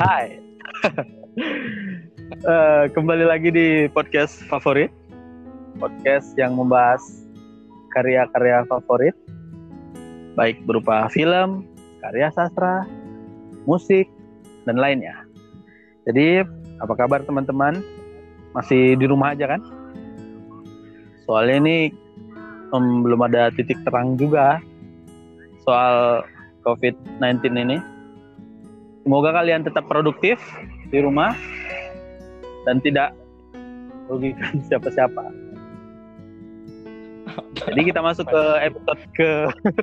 Hai. Eh, kembali lagi di podcast favorit. Podcast yang membahas karya-karya favorit. Baik berupa film, karya sastra, musik, dan lainnya. Jadi, apa kabar teman-teman? Masih di rumah aja kan? Soalnya ini em, belum ada titik terang juga soal COVID-19 ini. Semoga kalian tetap produktif di rumah dan tidak merugikan siapa-siapa. Jadi kita masuk ke episode ke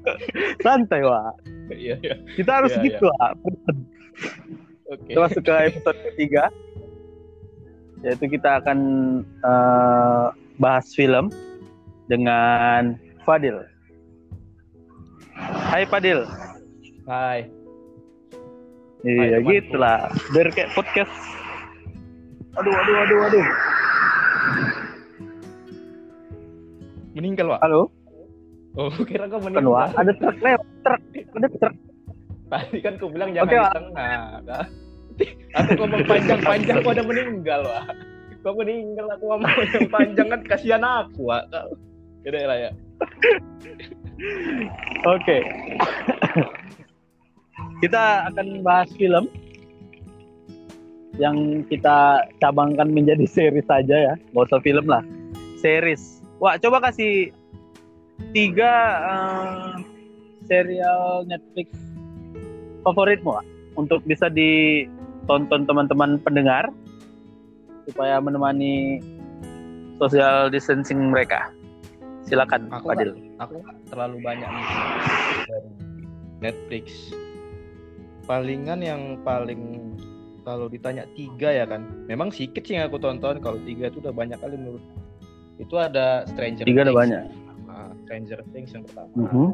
santai, Wak. Iya, iya. Kita harus Iya, gitu, Wak. Oke. Kita masuk ke episode ketiga. Yaitu kita akan eh, bahas film dengan Fadil. Hai Fadil. Hai. Iya temanku. gitulah. Biar kayak podcast. Aduh, aduh, aduh, aduh. Meninggal, Wak. Halo, Oh, kira kau meninggal. Wak. Ada truk lewat, truk. Ada truk. Tadi kan kau bilang jangan Oke, di Wak. tengah. kan? Aku ngomong panjang-panjang kau udah meninggal, Wak. Kau meninggal aku ngomong yang panjang kan kasihan aku. Yaudah lah ya. Oke. Kita akan bahas film yang kita cabangkan menjadi series saja ya. Gak usah film lah. Series. Wah, coba kasih tiga eh, serial Netflix favoritmu Wak, untuk bisa ditonton teman-teman pendengar supaya menemani social distancing mereka. Silakan, Aku Fadil. Aku nggak terlalu banyak nih dari Netflix. Palingan yang paling kalau ditanya tiga ya kan, memang sedikit sih yang aku tonton. Kalau tiga itu udah banyak kali menurut. Itu ada Stranger Tiga udah Things. banyak. Ah, Stranger Things yang pertama. Mhm.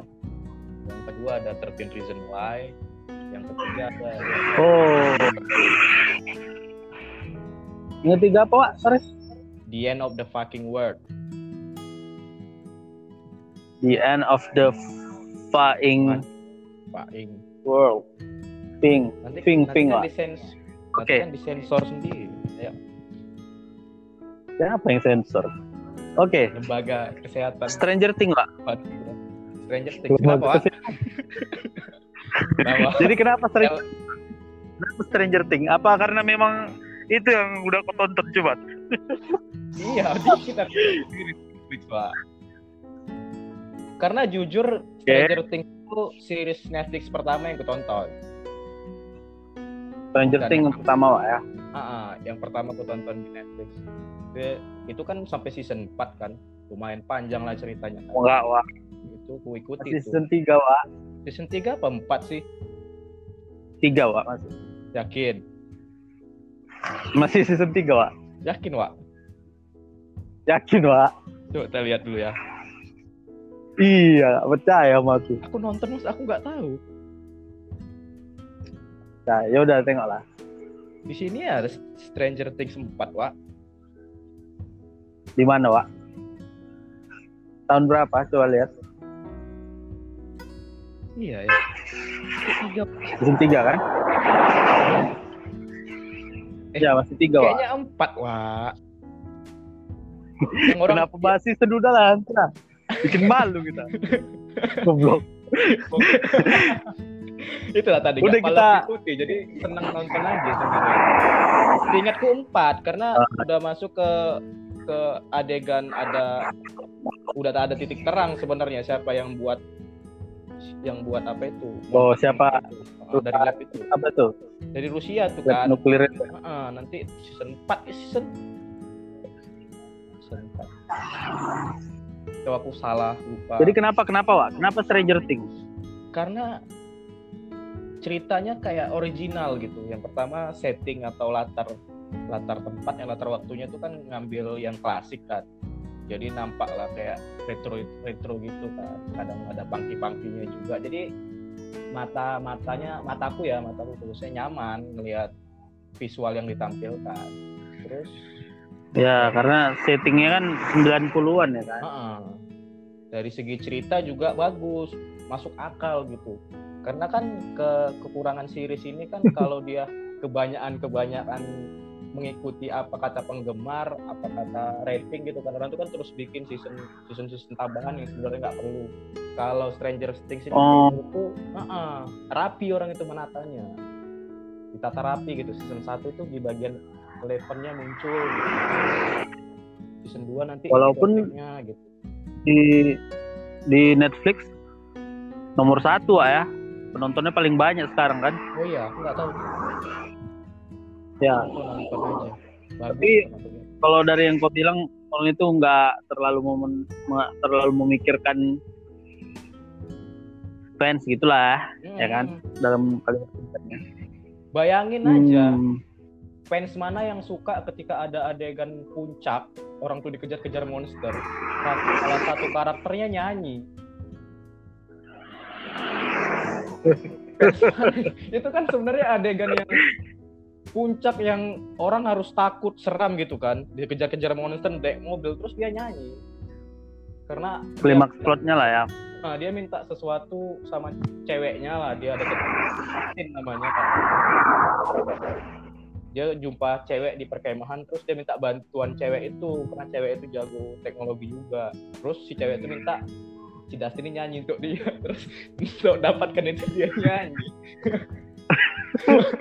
Yang kedua ada 13 Reason Why. Yang ketiga ada Oh. Yang tiga apa, Pak? Sorry. The End of the Fucking World. The end of the flying Pak Ing. world. Ping. Nanti, Ping, nanti ping, kan Wak. disens- Oke. nanti kan disensor sendiri. Ya, Siapa yang sensor? Oke. lembaga kesehatan. Stranger Things, Pak. Waduh. Stranger Things. Kenapa? Jadi kenapa Stranger, kenapa Stranger Things? Apa karena memang itu yang udah kau tonton coba? Iya, Pak. Karena jujur Stranger Things itu series Netflix pertama yang kutonton. Stranger Things yang- pertama, Pak ya. Ah, ah, yang pertama aku tonton di Netflix. Dia- itu kan sampai season 4 kan. Lumayan panjang lah ceritanya. Oh, enggak, Wak. Itu ku ikuti Season tuh. 3, Wak. Season 3 apa 4 sih? 3, Wak, masih. Yakin? Masih season 3, Wak. Yakin, Wak? Yakin, Wak. Coba kita lihat dulu ya. Iya, percaya sama aku. Aku nonton mas, aku nggak tahu. Nah, ya udah tengoklah. Di sini ada Stranger Things 4, Wak. Di mana, Wak? Tahun berapa? Coba lihat. Iya, ya. Tiga. Season 3 kan? Eh, ya, masih 3, Wak. Kayaknya 4, Wak. Orang Kenapa bahas season udah lah? Bikin malu kita. Goblok. Itulah tadi Udah kita- ikuti, jadi senang nonton aja sebenarnya. Ingatku empat karena Ah. udah masuk ke ke adegan ada udah tak ada titik terang sebenarnya siapa yang buat yang buat apa itu? Oh, siapa? Oh, dari lab itu. Apa tuh? Dari Rusia tuh kan. nuklir itu. Heeh, nanti season 4 eh, season season 4. Coba aku salah lupa. Jadi kenapa kenapa, Wak? Kenapa Stranger Things? karena ceritanya kayak original gitu. Yang pertama setting atau latar latar tempat yang latar waktunya itu kan ngambil yang klasik kan. Jadi nampak lah kayak retro retro gitu kan. Kadang ada pangki-pangkinya juga. Jadi mata matanya mataku ya mataku khususnya nyaman melihat visual yang ditampilkan. Terus Ya, karena settingnya kan 90-an ya kan. Heeh. Dari segi cerita juga bagus masuk akal gitu karena kan ke kekurangan series ini kan kalau dia kebanyakan kebanyakan mengikuti apa kata penggemar, apa kata rating gitu kan orang tuh kan terus bikin season season season tambahan yang sebenarnya nggak perlu. Kalau Stranger Things ini Oh. itu uh rapi orang itu menatanya. Ditata rapi gitu. Season 1 tuh di bagian levelnya muncul. Gitu. Season 2 nanti Walaupun- gitu. Di di Netflix nomor satu ya penontonnya paling banyak sekarang kan Oh iya, aku nggak tahu. ya aja. Tapi- kalau dari yang kau bilang kalau itu nggak terlalu momen nggak terlalu memikirkan fans gitulah ya kan? Hmm. dalam kalimat singkatnya. Bayangin aja Hmm, fans mana yang suka ketika ada adegan puncak orang tuh dikejar-kejar monster. Salah satu karakternya nyanyi. itu kan sebenarnya adegan yang puncak yang orang harus takut seram gitu kan dikejar-kejar monster naik mobil terus dia nyanyi karena klimaks dia- plotnya lah ya Nah, dia minta sesuatu sama ceweknya lah. Dia ada namanya kan. Dia jumpa cewek di perkemahan, terus dia minta bantuan cewek itu karena cewek itu jago teknologi juga. Terus si cewek itu minta si Dustin ini nyanyi untuk dia, terus untuk dapatkan itu dia nyanyi.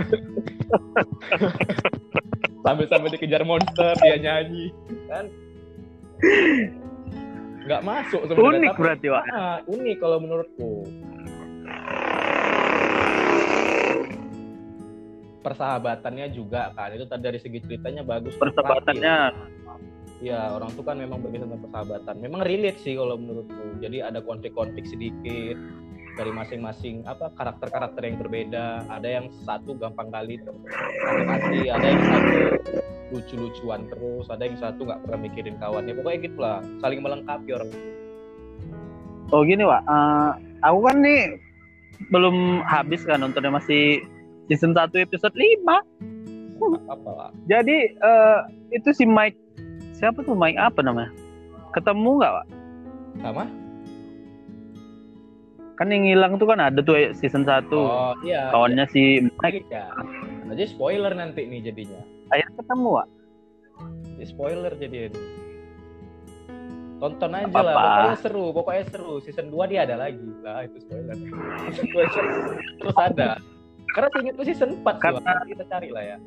Sambil-sambil dikejar monster dia nyanyi, kan? Nggak masuk sebenarnya. unik tapi- berarti Wak. Ah, unik kalau menurutku. Persahabatannya juga kan itu tadi dari segi ceritanya bagus. persahabatannya Ya orang tuh kan memang berkisah tentang persahabatan. Memang relate sih kalau menurutku. Jadi ada konflik-konflik sedikit dari masing-masing apa karakter-karakter yang berbeda. Ada yang satu gampang kali termotivasi, ada yang satu lucu-lucuan terus, ada yang satu nggak pernah mikirin kawannya. Pokoknya gitulah, saling melengkapi orang. oh gini Wak Eh, aku kan nih belum habis kan nontonnya masih season 1 episode 5 Apa lah? jadi eh, itu si Mike siapa tuh Mike apa namanya ketemu nggak Wak? Sama? kan yang hilang tuh kan ada tuh season 1 Oh iya. kawannya si Mike ya. Jadi spoiler nanti nih jadinya. akhirnya ketemu Wak. Jadi spoiler jadi ini. Tonton aja Apa-apa. lah, pokoknya seru, pokoknya seru. Season 2 dia ada lagi. Lah itu spoiler. Season 2 seru. terus ada. Karena seingatku season 4 sih, Karena- Wak. kita cari lah ya.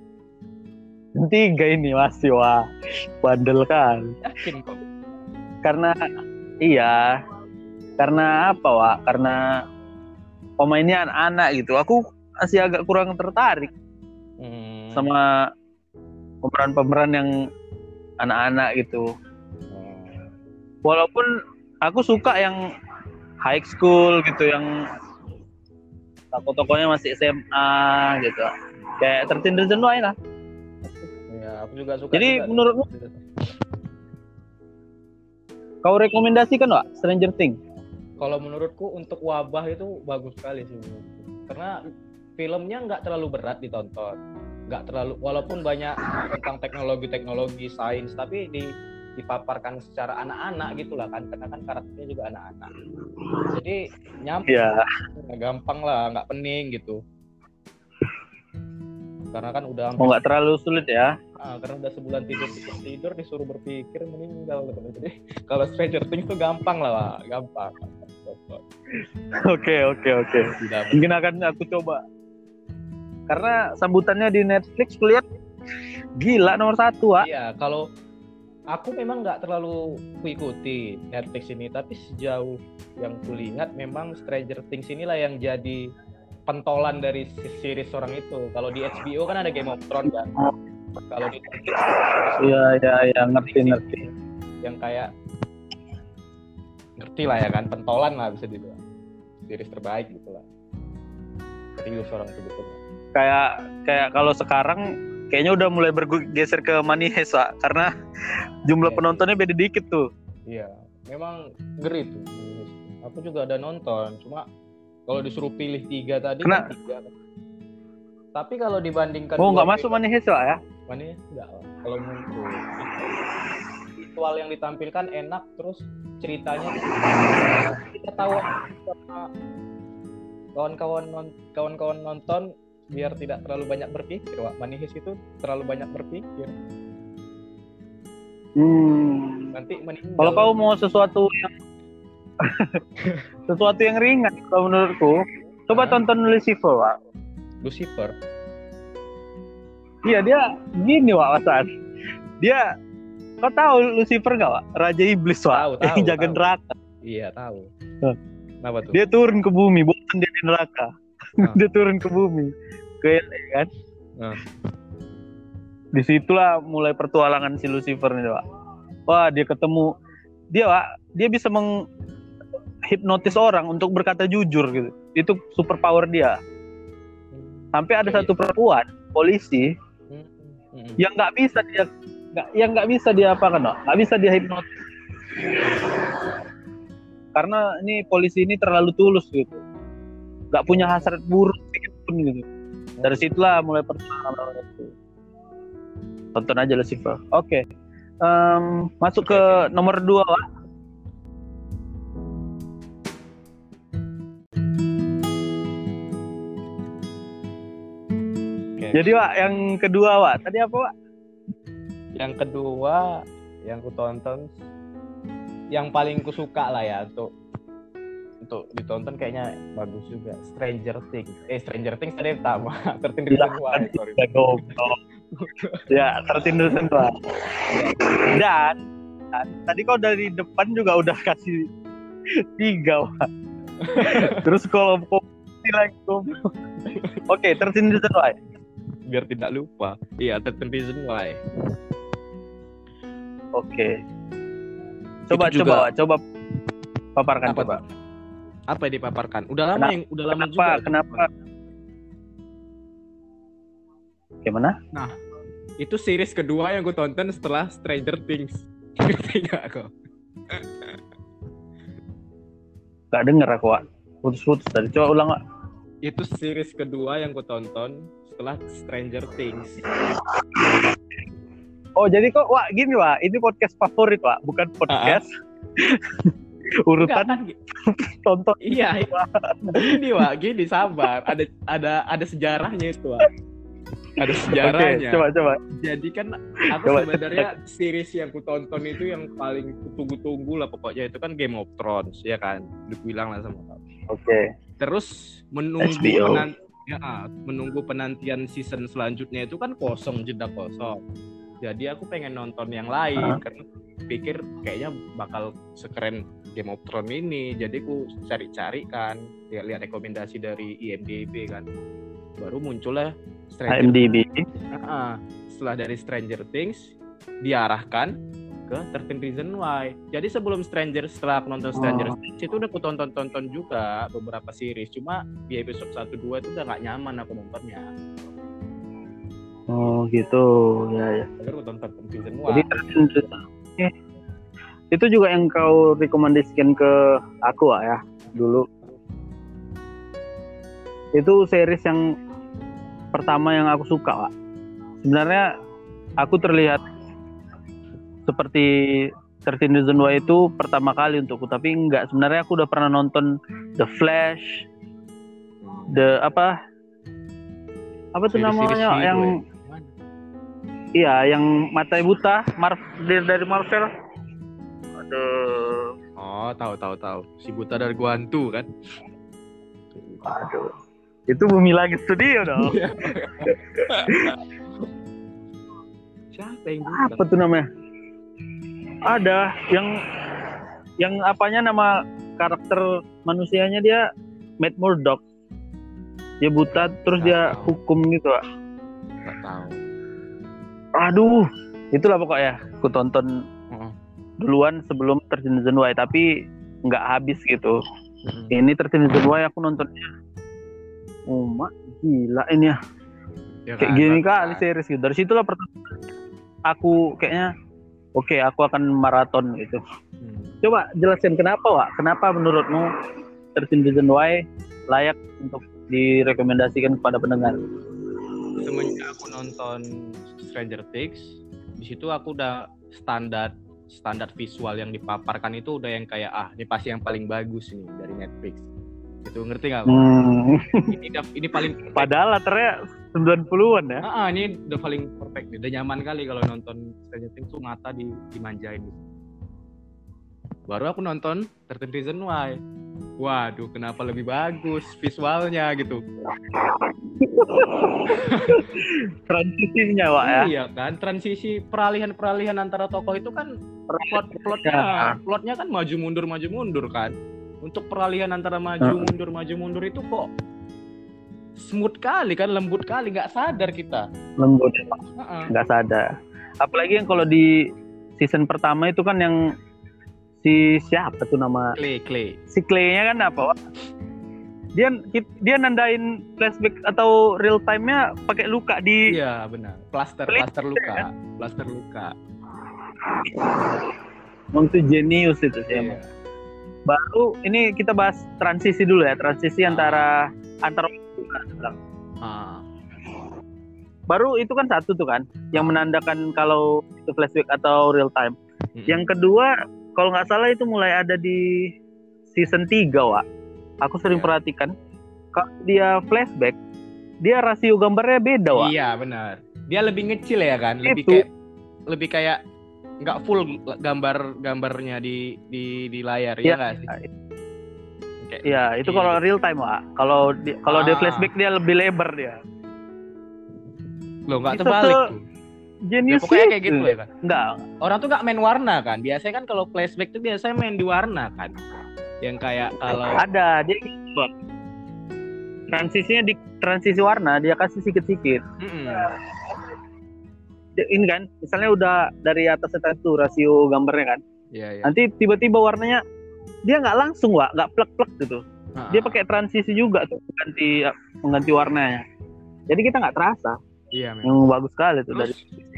tiga ini masih wah bandel kan Yakin kok. karena iya karena apa Wak? karena pemainnya anak-anak gitu aku masih agak kurang tertarik Hmm. sama pemeran-pemeran yang anak-anak gitu Hmm. walaupun aku suka yang high school gitu yang tokoh-tokohnya masih SMA gitu. Kayak tertindas jenuh lah. Ya, aku juga suka. Jadi juga. menurutmu? Kau rekomendasikan Wak Stranger Things? Kalau menurutku untuk wabah itu bagus sekali sih karena filmnya nggak terlalu berat ditonton. Nggak terlalu walaupun banyak tentang teknologi-teknologi sains tapi di dipaparkan secara anak-anak gitu lah kan karena kan karakternya juga anak-anak. Jadi nyampe ya gampang lah nggak pening gitu. Karena kan udah mau nggak terlalu sulit ya? Ah, karena udah sebulan tidur tidur, tidur disuruh berpikir meninggal jadi kalau Stranger Things itu gampang lah Wak. gampang. Oke oke oke. Mungkin akan aku coba. Karena sambutannya di Netflix kulihat gila nomor satu Wak Iya, kalau aku memang nggak terlalu mengikuti Netflix ini, tapi sejauh yang kulihat memang Stranger Things inilah yang jadi pentolan dari series orang itu. Kalau di HBO kan ada Game of Thrones kan. Kalau di iya iya iya ngerti ngerti yang kayak ngerti lah ya kan, pentolan lah bisa dibilang. Series terbaik gitu lah. Serius orang itu betul. kayak kayak kalau sekarang kayaknya udah mulai bergeser ke Heist Wak. karena jumlah Iya. penontonnya beda dikit tuh Iya, memang ngeri tuh. Aku juga ada nonton, cuma kalau disuruh pilih tiga tadi Kena- kan tiga. Tapi kalau dibandingkan oh nggak masuk Heist Wak, ya mana ya? Enggak. Kalau menurutku visual yang ditampilkan enak, terus ceritanya kita tahu kawan-kawan non- kawan-kawan nonton biar tidak terlalu banyak berpikir Wak Manihis itu terlalu banyak berpikir Hmm. nanti meninggal Kalau kau mau sesuatu yang sesuatu yang ringan kalau menurutku, coba Hah? tonton Lucifer, Pak. Lucifer Iya dia gini, Pak Wasan. Dia kau tahu Lucifer nggak, Pak? Raja iblis, Pak. Tahu, yang tahu, jaga tahu. neraka. iya tahu Hah. kenapa tuh Dia turun ke bumi, bukan dia di neraka. Hah. dia turun ke bumi. Ke LA, kan? Hah. Di situlah mulai pertualangan si Lucifer ini, Pak. Wah, dia ketemu dia, Pak. Dia bisa menghipnotis orang untuk berkata jujur gitu. Itu super power dia. Sampai ada Iya. satu perempuan polisi Hmm, yang nggak bisa dia nggak yang nggak bisa dia apa kan Pak? nggak bisa dia hipnotis karena ini polisi ini terlalu tulus gitu nggak punya hasrat buruk pun gitu. Dari situlah mulai pertama. Itu tonton aja Lucifer oke. Em, masuk ke nomor dua Pak. Oke. jadi Pak yang kedua Pak tadi apa Pak yang kedua yang ku tonton yang paling ku suka lah ya untuk untuk ditonton kayaknya bagus juga Stranger Things eh Stranger Things tadi pertama sorry ya goblok ya tertindas Pak dan, dan tadi kau dari depan juga udah kasih tiga Pak. terus kalau kau lagi goblok. oke tertindas Pak. biar tidak lupa iya 13 Reasons Why oke coba juga- coba Pak. coba paparkan Apa coba? Apa yang dipaparkan? Udah lama Kenapa- yang udah lama kenapa? juga kenapa? Gimana? Itu series kedua yang gue tonton setelah Stranger Things. Ngerti gak kok Gak denger aku Pak. putus-putus tadi. Coba ulang Pak. itu series kedua yang gue tonton setelah Stranger Things. Oh jadi kok wah gini Pak ini podcast favorit Pak bukan podcast urutan Enggak, kan? tonton Iya, gini Wak, gini sabar. Ada ada ada sejarahnya itu Wak. Ada sejarahnya. coba coba. Jadi kan aku Coba. sebenarnya series yang ku tonton itu yang paling kutunggu-tunggu lah pokoknya itu kan Game of Thrones ya kan. Udah bilang lah sama kamu. Oke. Terus menunggu ya, menunggu penantian season selanjutnya itu kan kosong jeda kosong. Jadi aku pengen nonton yang lain Hah? karena pikir kayaknya bakal sekeren Game of Thrones ini. Jadi aku cari-cari kan, lihat-lihat rekomendasi dari IMDb kan. Baru munculnya Stranger IMDb. Ah, setelah dari Stranger Things diarahkan ke 13 Reasons Why. Jadi sebelum Stranger setelah aku nonton Stranger Oh. Things itu udah aku tonton-tonton juga beberapa series. Cuma di episode 1 2 itu udah gak nyaman aku nontonnya. Oh gitu. Ya ya. Tonton 13 Reasons Jadi Why. eh, itu juga yang kau rekomendasikan ke aku ya dulu. Itu series yang pertama yang aku suka, Pak. Sebenarnya aku terlihat seperti 13 Reasons Why itu pertama kali untukku, tapi enggak. Sebenarnya aku udah pernah nonton The Flash, The apa? Apa tuh namanya hero yang ya? Iya, yang mata buta, Marv dari Marvel. Aduh, Oh, tahu tahu tahu. Si buta dari gua hantu kan. aduh. Itu Bumi Langit Studio dong. Siapa yang Apa buta? tuh namanya? Ada yang yang apanya nama karakter manusianya dia Matt Murdock. Dia buta terus dia hukum gitu, Pak. Gak tahu. Aduh, itulah pokoknya. Aku tonton. Duluan sebelum Terjun Why tapi nggak habis gitu. Mm-mm. Ini Terjun Why aku nontonnya. Oh, mak gila ini ya. Ya kayak kan, gini kali kan? series gitu dari situlah pertama aku kayaknya oke aku akan maraton gitu Hmm. coba jelaskan kenapa Wak kenapa menurutmu 13 Reasons Why layak untuk direkomendasikan kepada pendengar semenjak aku nonton Stranger Things di situ aku udah standar standar visual yang dipaparkan itu udah yang kayak ah ini pasti yang paling bagus nih dari Netflix Gitu, ngerti nggak? Hmm. Ini, ini paling Padahal latarnya 90-an ya. Ah, ini udah paling perfect nih. Udah nyaman kali kalau nonton Stranger Things tuh mata di, dimanjain gitu. Baru aku nonton 13 Reasons Why. Waduh, kenapa lebih bagus visualnya gitu. Transisinya, Wak ya. Iya kan, transisi peralihan-peralihan antara tokoh itu kan plot plotnya Ya. plotnya kan maju mundur maju mundur kan. Untuk peralihan antara maju Heeh. mundur maju mundur itu kok smooth kali kan, lembut kali, nggak sadar kita. Lembut, Heeh. nggak sadar. Apalagi yang kalau di season pertama itu kan yang si siapa tuh nama Clay, Clay. si Clay-nya kan apa, Wak? Dia dia nandain flashback atau real time-nya pakai luka di Iya benar. Plaster, plaster luka, plaster luka. Emang itu jenius itu sih emang. Iya. Baru ini kita bahas transisi dulu ya, transisi Ah. antara antara Ah, baru itu kan satu tuh kan yang menandakan kalau itu flashback atau real time. mm-mm. Yang kedua kalau nggak salah itu mulai ada di season 3 Wak. Aku sering Iya. perhatikan kalau dia flashback dia rasio gambarnya beda Wak. Iya benar. Dia lebih ngecil ya kan, lebih Itu. kayak lebih kayak nggak full gambar gambarnya di di di layar Iya. ya nggak sih? Kayak- Iya, itu Iya. kalau real time Wak. Kalau di, kalau dia Ah. flashback dia lebih lebar dia. Loh nggak terbalik tuh tuh. Ya, pokoknya kayak gitu itu. ya kan. Enggak, Orang tuh nggak main warna kan. Biasanya kan kalau flashback tuh biasanya main di warna kan. Yang kayak kalau ada dia Wak. transisinya di transisi warna dia kasih sikit-sikit. Mm-mm. Dia- Ini kan, misalnya udah dari atas itu rasio gambarnya kan. Iya iya. Nanti tiba-tiba warnanya dia nggak langsung Wak, nggak plek-plek gitu. Ah, Dia pakai transisi juga tuh mengganti mengganti warnanya. Jadi kita nggak terasa. Iya memang. Yang bagus sekali tuh dari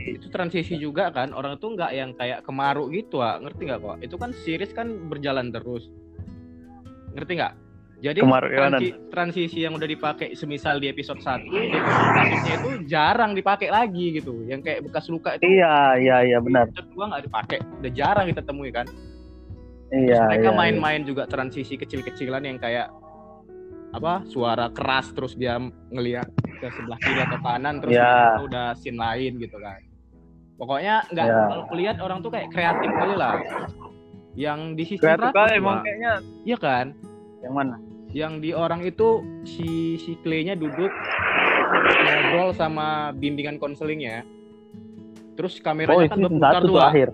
itu transisi juga kan orang tuh nggak yang kayak kemaru gitu ah ngerti nggak kok itu kan series kan berjalan terus ngerti nggak? Jadi transi- transisi yang udah dipakai semisal di episode 1 di episode selanjutnya itu jarang dipakai lagi gitu. Yang kayak bekas luka itu Iya, iya, iya benar. episode 2 nggak dipakai. Udah jarang kita temui kan Terus Iya, mereka iya, iya. main-main juga transisi kecil-kecilan yang kayak apa suara keras terus dia ngelihat ke sebelah kiri atau kanan terus Ya. itu udah scene lain gitu kan. Pokoknya nggak Ya. kalau kulihat orang tuh kayak kreatif kali lah. Yang di sisi Kreatif kali emang kayaknya. Iya kan yang mana? yang di orang itu si si Clay-nya duduk ngobrol sama bimbingan konselingnya terus Oh, kameranya itu kan berputar satu tuh akhir.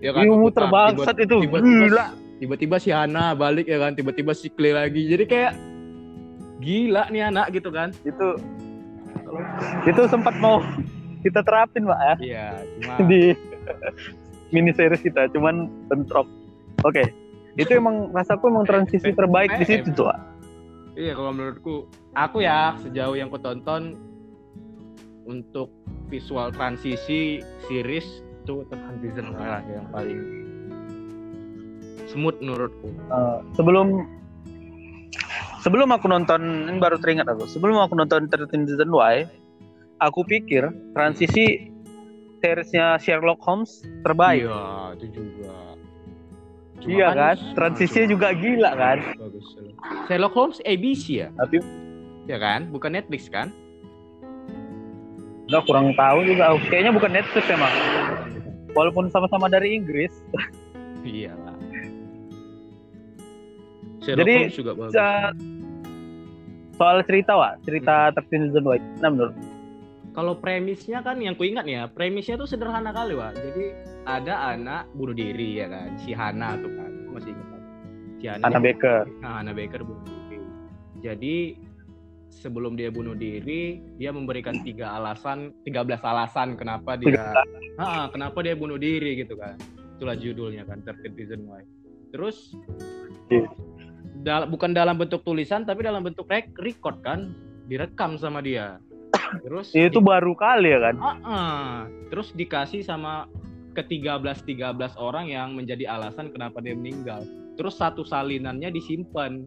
ya kan Iya, berputar. muter bangsat itu. tiba-tiba Gila. tiba-tiba si Hana balik ya kan tiba-tiba si Clay lagi jadi kayak gila nih anak gitu kan Itu itu sempat mau kita terapin, Pak ya, iya cuma di mini series kita, cuman bentrok. Oke. Itu emang rasaku emang transisi terbaik di situ tuh, iya kalau menurutku aku ya sejauh yang kutonton untuk visual transisi series itu Tentang Season lah yang paling smooth menurutku. Eh, sebelum sebelum aku nonton ini baru teringat aku sebelum aku nonton 13 Reasons Why aku pikir transisi seriesnya Sherlock Holmes terbaik. Iya itu juga Cuma Iya kan? ah, Transisinya juga gila kan? bagus Sherlock Holmes ABC ya? Tapi ya kan? Bukan Netflix kan? Nggak kurang tahu juga. Aku. kayaknya bukan Netflix emang. Walaupun sama-sama dari Inggris. Iya lah Sherlock Jadi, Holmes juga bagus. soal cerita wa cerita 13 Reasons Why nah menurut kalau premisnya kan yang ku ingat nih ya premisnya tuh sederhana kali Wak. Jadi ada anak bunuh diri ya kan? Si Hana tuh kan masih ingat banget. si Hana dia- Baker. Nah, Hana Baker bunuh diri. Jadi sebelum dia bunuh diri dia memberikan tiga alasan 13 alasan kenapa dia Ah, kenapa dia bunuh diri gitu kan? Itulah judulnya kan 13 Reasons Why terus Iya. dal- bukan dalam bentuk tulisan tapi dalam bentuk rek- record kan? Direkam sama dia. Terus itu baru kali ya kan? Ah, ah. Terus dikasih sama ke 13 13 orang yang menjadi alasan kenapa dia meninggal. Terus satu salinannya disimpan.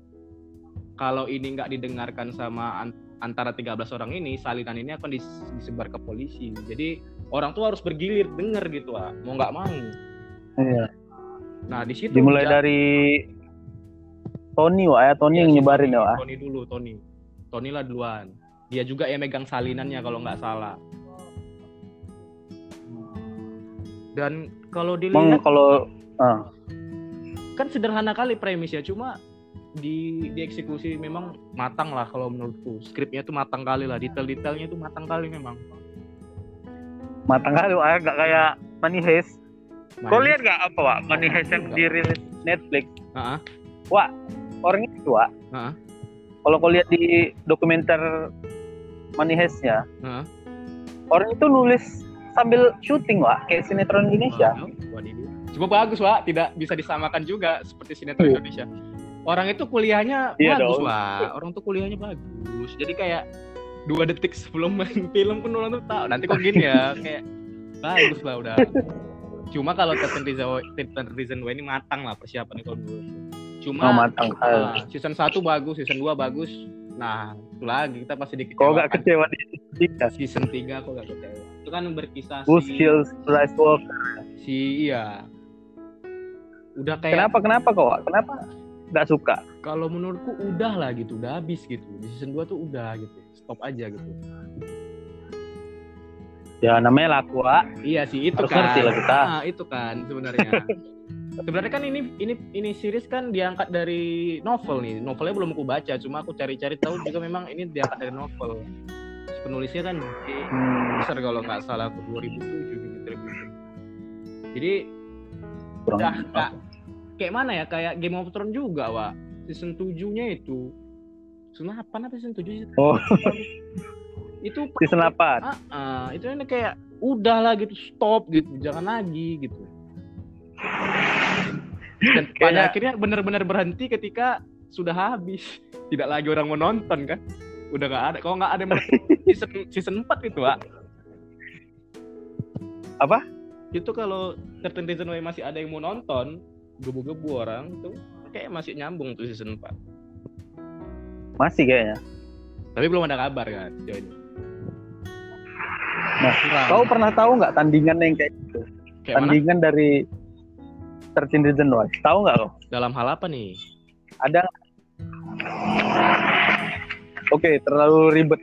Kalau ini nggak didengarkan sama an- antara 13 orang ini, salinan ini akan dis- disebar ke polisi. Jadi orang tuh harus bergilir denger gitu, ah. mau nggak mau. iya. Nah di situ dimulai ja- dari Tony wah ya Tony Iya, yang si nyebarin Tony, ya wah Tony dulu, Tony. Tony lah duluan. Dia juga yang megang salinannya kalau nggak salah. Dan kalau dilihat kalau ah, kan sederhana kali premisnya, cuma di dieksekusi memang matang lah kalau menurutku. Skripnya tuh matang kali lah, detail-detailnya tuh matang kali memang. matang kali ya, nggak kayak Money Heist. Kau lihat nggak apa wah Money Heist yang dirilis Netflix? Ah, wah orangnya itu wah ah, kalau kau lihat di dokumenter Money Heist-nya ah. orang itu nulis sambil syuting wah kayak sinetron Indonesia. Cuma bagus, Wak. Tidak bisa disamakan juga seperti sinetron Iya. Indonesia. Orang itu kuliahnya Iya bagus, dong. Wak. Orang tuh kuliahnya bagus. Jadi kayak dua detik sebelum main film pun orang tuh tahu. Nanti kok gini ya, kayak bagus lah udah. Cuma kalau Thirteen Reason Why ini matang lah persiapannya kalau dulu. Cuma oh matang ah, season 1 bagus, season 2 bagus. Nah, itu lagi kita pasti kau nggak dikecewakan. kecewa di tiga Season 3 kok gak kecewa. Itu kan berkisah Who si, kills Walker si iya. Udah kayak kenapa kenapa Wak? kenapa nggak suka kalau menurutku udah lah gitu, udah habis gitu. Di season 2 tuh udah gitu. Stop aja gitu. ya namanya laku. Iya sih itu Harus kan. ngerti lah kita. Ah, itu kan sebenarnya. sebenarnya kan ini ini ini series kan diangkat dari novel nih. Novelnya belum aku baca, cuma aku cari-cari tahu juga memang ini diangkat dari novel. Penulisnya kan Hmm, besar kalau nggak salah aku 2007 gitu terbit. Jadi kurang udah nggak kayak mana ya kayak Game of Thrones juga, Wak. Season 7-nya itu season 8 apa season 7 sih? Oh. itu season 8 ah, ah, itu ini kayak udah lah gitu stop gitu jangan lagi gitu dan pada Kayaknya- akhirnya benar-benar berhenti ketika sudah habis. Tidak lagi orang mau nonton kan? Udah nggak ada. Kalau nggak ada season season 4 itu pak Apa? itu kalau Certain Reason Why masih ada yang mau nonton gebu-gebu orang tuh kayak masih nyambung tuh season 4 masih kayaknya. Tapi belum ada kabar kan sejauh ini. Nah, Kurang. kau pernah tahu nggak tandingan yang kayak gitu? Kayak mana? Tandingan dari 13 Reasons Why tahu nggak kau dalam hal apa nih ada Oke, terlalu ribet.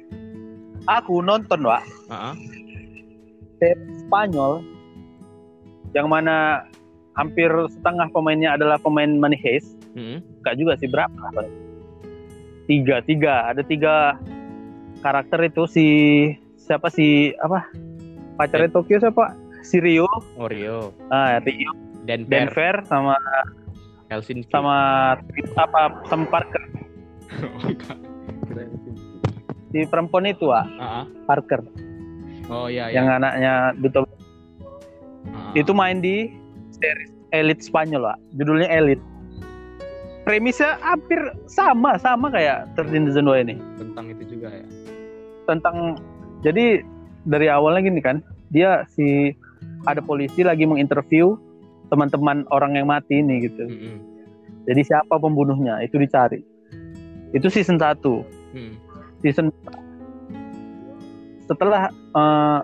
Aku nonton, Wak, Ah, ah. Spanyol yang mana hampir setengah pemainnya adalah pemain Money Heist. Hmm. Juga sih berapa? Tiga, tiga. Ada tiga karakter itu si siapa si apa? Pacarnya Tokyo siapa? Si Rio, Oreo ah, Rio, Denver, Denver sama Helsinki. sama apa sama Parker. Oh. Si perempuan itu, Ah, ah. Parker, oh iya yang iya anaknya Duto. Ah, ah. itu main di series Elite Spanyol lah judulnya Elite. Premisnya hampir sama sama kayak 13 Reasons Why ini. Tentang itu juga ya. Tentang jadi dari awalnya gini kan dia si ada polisi lagi menginterview teman-teman orang yang mati ini gitu Mm-mm. jadi siapa pembunuhnya itu dicari itu season 1 Hmm. season setelah eh,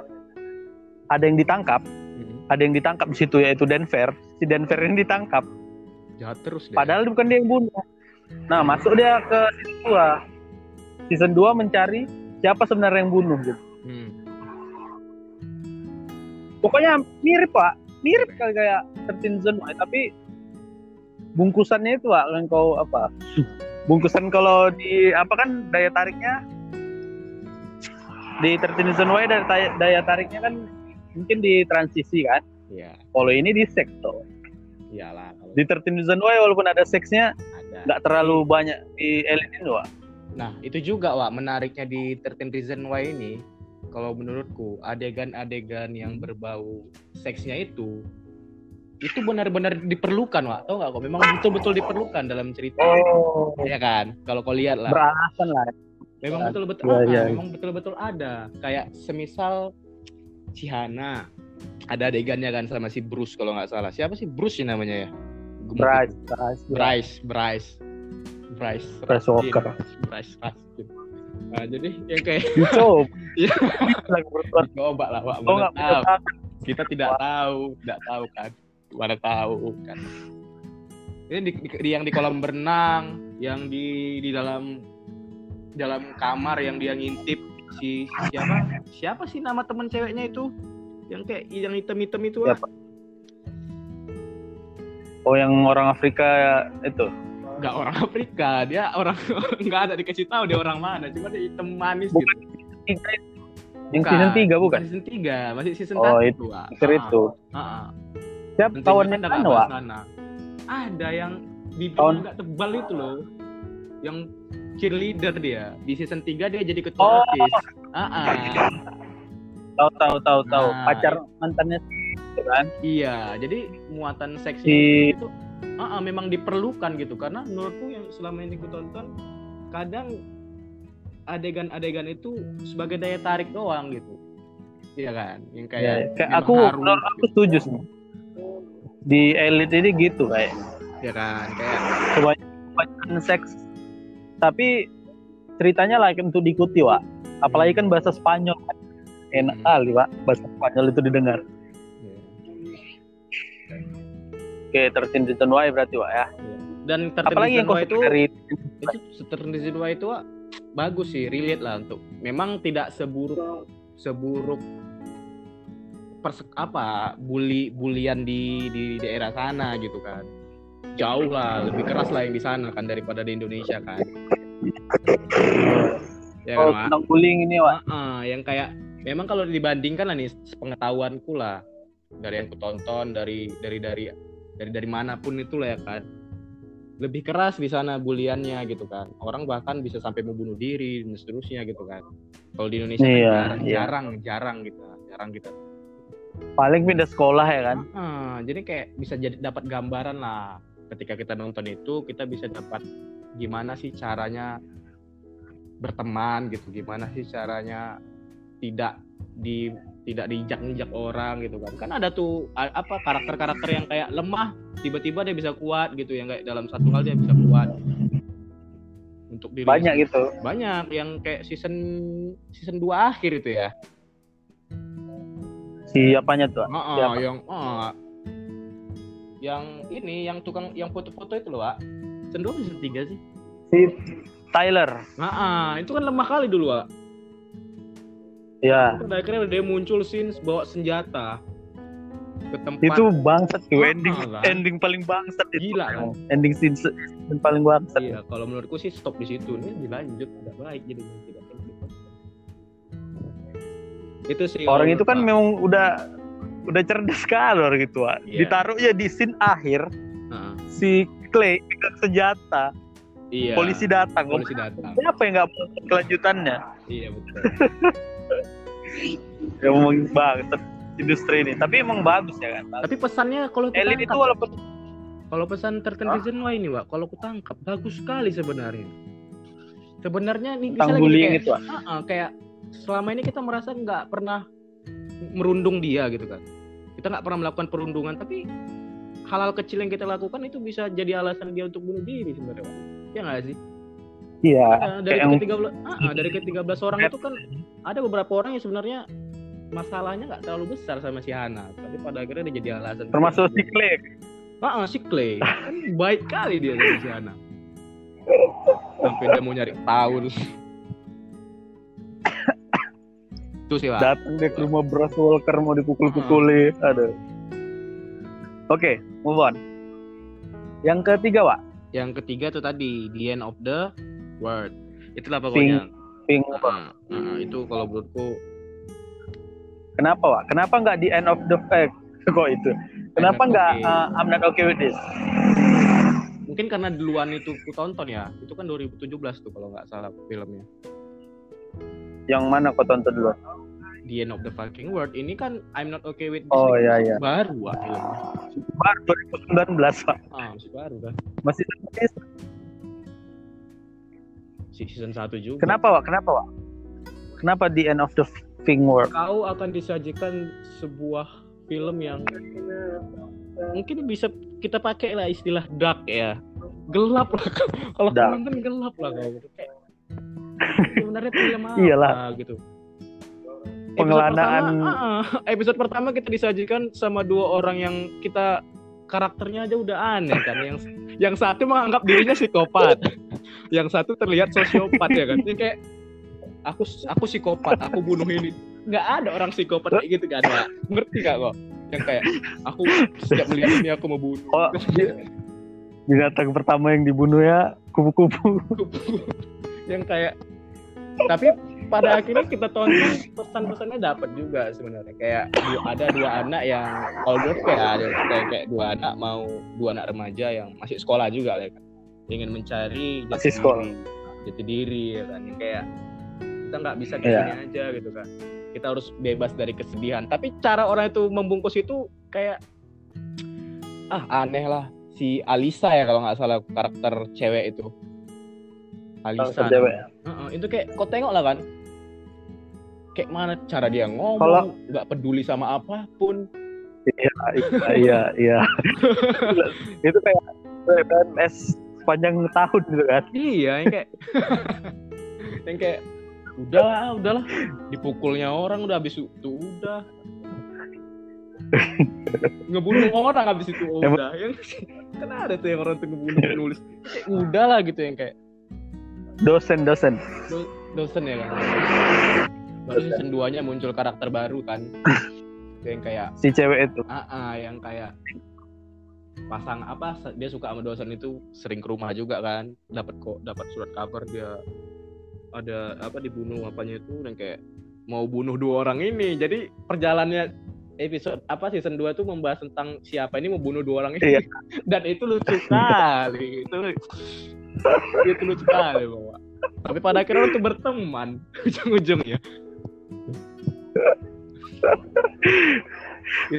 ada yang ditangkap Mm-mm. ada yang ditangkap di situ yaitu Denver si Denver ini ditangkap jahat terus deh Padahal bukan dia yang bunuh. Nah, masuk dia ke season 2. Season 2 mencari siapa sebenarnya yang bunuh gitu. Hmm. Pokoknya mirip, Pak. Mirip kayak kayak 13 Reasons Why, tapi bungkusannya itu, Pak, yang kau apa? Bungkusan kalau di apa kan daya tariknya di 13 Reasons Why daya, daya tariknya kan mungkin di transisi kan. Iya, Kalau ini di seks tuh. iyalah kalau Di 13 Reasons Why walaupun ada seksnya ada. nggak terlalu banyak di Elite ini, Pak. Nah, itu juga, Wak, menariknya di 13 Reason Why ini, kalau menurutku, adegan-adegan yang berbau seksnya itu, itu benar-benar diperlukan, Wak. Tahu nggak kok? Memang betul-betul diperlukan dalam cerita. Oh, Ya kan? Kalau kau lihat lah. beralasan lah. Memang betul-betul Iya, ah, iya. memang betul-betul ada. Kayak semisal Cihana ada adegannya kan sama si Bruce kalau nggak salah. Siapa sih Bruce sih namanya ya? Gemuk Bryce, itu. Bryce, Bryce, Bryce. Bryce. Bryce Walker. Bryce Raskin. Nah, jadi yang kayak Dicoba. Iya. Lah, Pak. Kau Mana nggak punya tahu. Kita tidak tahu, tidak tahu kan. Mana tahu kan. Ini di, di- yang di kolam berenang yang di di dalam dalam kamar yang dia ngintip si siapa siapa sih nama teman ceweknya itu yang kayak yang hitam-hitam itu ah. Siapa? Oh yang orang Afrika itu. Nggak orang Afrika dia orang nggak ada dikasih tahu dia orang mana cuma dia hitam manis Bukan. gitu Yang season 3 bukan? season 3 masih season Oh, 1 itu. Wak. Pikir Ah, itu. kawannya kan udah mana, nggak Wak? ada yang bibirnya Kawan- agak tebal itu loh yang cheerleader dia di season 3 dia jadi ketua Oh. osis ah, ah. Tahu tahu tahu tahu. Nah, Pacar mantannya itu kan. iya jadi muatan seksnya Si- itu ah, ah, memang diperlukan gitu. Karena menurutku yang selama ini ku tonton kadang adegan-adegan itu sebagai daya tarik doang gitu. Iya kan? Yang Ya, kayak memang aku harus menurut aku setuju sih. Di elite ini gitu kayak. Ya kan? Kayak kebanyakan seks. Tapi ceritanya layak untuk diikuti Wak. Apalagi kan bahasa Spanyol enak Hmm. kali Wak bahasa Spanyol itu didengar. Ya, oke tertin reason why berarti Wak ya? Dan apalagi yang kau itu dari itu Reason Why itu Wak, bagus sih relate lah untuk memang tidak seburuk seburuk perse apa bully bulian di di daerah sana gitu kan. Jauh lah lebih keras lah yang di sana kan daripada di Indonesia kan. Ya kan oh, tentang bullying ini Wak? Heeh, yang kayak memang kalau dibandingkan lah nih pengetahuanku lah. Dari yang kutonton dari dari dari dari dari mana pun itu lah ya kan lebih keras di sana buliannya gitu kan. Orang bahkan bisa sampai membunuh diri dan seterusnya gitu kan. Kalau di Indonesia kan Iya, jarang, iya. jarang jarang gitu jarang gitu. Paling pindah sekolah ya kan? Heeh, jadi kayak bisa jadi dapat gambaran lah. Ketika kita nonton itu kita bisa dapat gimana sih caranya berteman gitu. Gimana sih caranya tidak di tidak diinjak-injak orang gitu kan kan ada tuh apa karakter-karakter yang kayak lemah tiba-tiba dia bisa kuat gitu yang kayak dalam satu hal dia bisa kuat untuk diri banyak gitu banyak yang kayak season season 2 akhir itu ya siapanya tuh Wak? Heeh, Siapa? yang ah, yang ini yang tukang yang foto-foto itu loh, Wak. Season 2 season 3 sih? si Tyler Nah, itu kan lemah kali dulu, Wak. Ya Pada akhirnya dia muncul scene bawa senjata ke tempat itu bangsat tuh ending kan? ending paling bangsat itu Gila, kan? ending scene scene paling bangsat Iya, kalau menurutku sih stop di situ. Ini dilanjut udah baik jadi tidak itu sih orang itu kan menurut memang udah udah cerdas sekali orang gitu Wak. Iya. ditaruhnya di scene akhir. Heeh. si Clay pegang senjata Iya. polisi datang polisi datang. siapa yang nggak mau kelanjutannya Iya betul. ya ngomong banget industri ini tapi emang bagus ya kan Tapi pesannya kalau Elite itu walaupun Kalau pesan tertentu why ini, Wak, kalau aku tangkap bagus sekali sebenarnya. Sebenarnya nih tentang misalnya bullying kayak, itu ah, ah, kayak selama ini kita merasa nggak pernah merundung dia gitu kan. Kita nggak pernah melakukan perundungan, tapi hal-hal kecil yang kita lakukan itu bisa jadi alasan dia untuk bunuh diri sebenarnya. Ya nggak sih? iya Nah, dari yang- ke 13 ah, ah, dari ke 13 orang itu kan ada beberapa orang yang sebenarnya masalahnya nggak terlalu besar sama si Hana, tapi pada akhirnya dia jadi alasan. termasuk si Clay Ah, si Clay kan baik kali dia dari sana. Sampai dia mau nyari tahu terus. Itu sih, Pak. datang dia ke rumah Bros Walker mau dipukul-pukuli aduh oke move on yang ketiga Wak Yang ketiga tuh tadi The End of the World. Itulah pokoknya. Pink Ah, ah, ah, itu kalau menurutku kenapa Wak kenapa nggak di end of the eh, kok itu kenapa nggak okay. uh, I'm not okay with this mungkin karena duluan itu ku tonton ya. Itu kan 2017 tuh kalau nggak salah filmnya. yang mana kau tonton dulu The End of the Fucking World ini kan I'm Not Okay with This Oh, iya, iya. baru Wak, filmnya. baru 2019 Pak Ah, masih baru kan. masih Si season 1 juga. kenapa Wak? Kenapa Wak? Kenapa the end of the thing world kau akan disajikan sebuah film yang mungkin bisa kita pakai lah istilah dark ya. Gelap lah. Kalau nonton gelap lah kau gitu. Kayak sebenarnya film apa Iyalah. gitu. Pengelanaan. episode pertama, ah. episode pertama kita disajikan sama dua orang yang kita karakternya aja udah aneh kan. Yang yang satu menganggap dirinya psikopat yang satu terlihat sosiopat ya kan? Ini kayak aku aku psikopat aku bunuh ini. Nggak ada orang psikopat kayak gitu gak ada. Ngerti gak kok? Yang kayak aku setiap melihat ini aku mau bunuh Oh, binatang pertama yang dibunuh ya kupu-kupu. yang kayak tapi pada akhirnya kita tonton pesan-pesannya dapat juga sebenarnya. Kayak ada dua anak yang kalau gue kayak ada kayak, kayak dua anak mau dua anak remaja yang masih sekolah juga ya kan ingin mencari jati diri jati diri ya kan? Yang kayak kita nggak bisa kayak Iya. gini aja gitu kan. Kita harus bebas dari kesedihan. Tapi cara orang itu membungkus itu kayak ah aneh lah. Si Alisa ya kalau nggak salah karakter cewek itu. Alisa Karakter cewek. Heeh, itu kayak kau tengok lah kan. Kayak mana cara dia ngomong Kalau- nggak peduli sama apa pun. Iya, iya, iya, iya. itu kayak PNS sepanjang tahun gitu kan. iya yang kayak yang kayak udahlah udahlah. Dipukulnya orang udah habis itu udah. Ngebunuh orang habis itu udah. Yang kan ada tuh yang orang tuh ngebunuh penulis kayak udah lah gitu yang kayak Dosen-dosen. dosen. Ya kan? Baru season 2 nya muncul karakter baru kan? Yang kayak Si cewek itu. ah ah, yang kayak pasang apa dia suka sama dosen itu sering ke rumah juga kan. Dapat kok dapat surat kabar dia ada apa dibunuh apanya itu dan kayak mau bunuh dua orang ini. Jadi perjalanannya episode apa season 2 tuh membahas tentang siapa ini mau bunuh dua orang ini. Iya. dan itu lucu sekali itu itu lucu sekali bapak tapi pada akhirnya itu berteman ujung-ujungnya.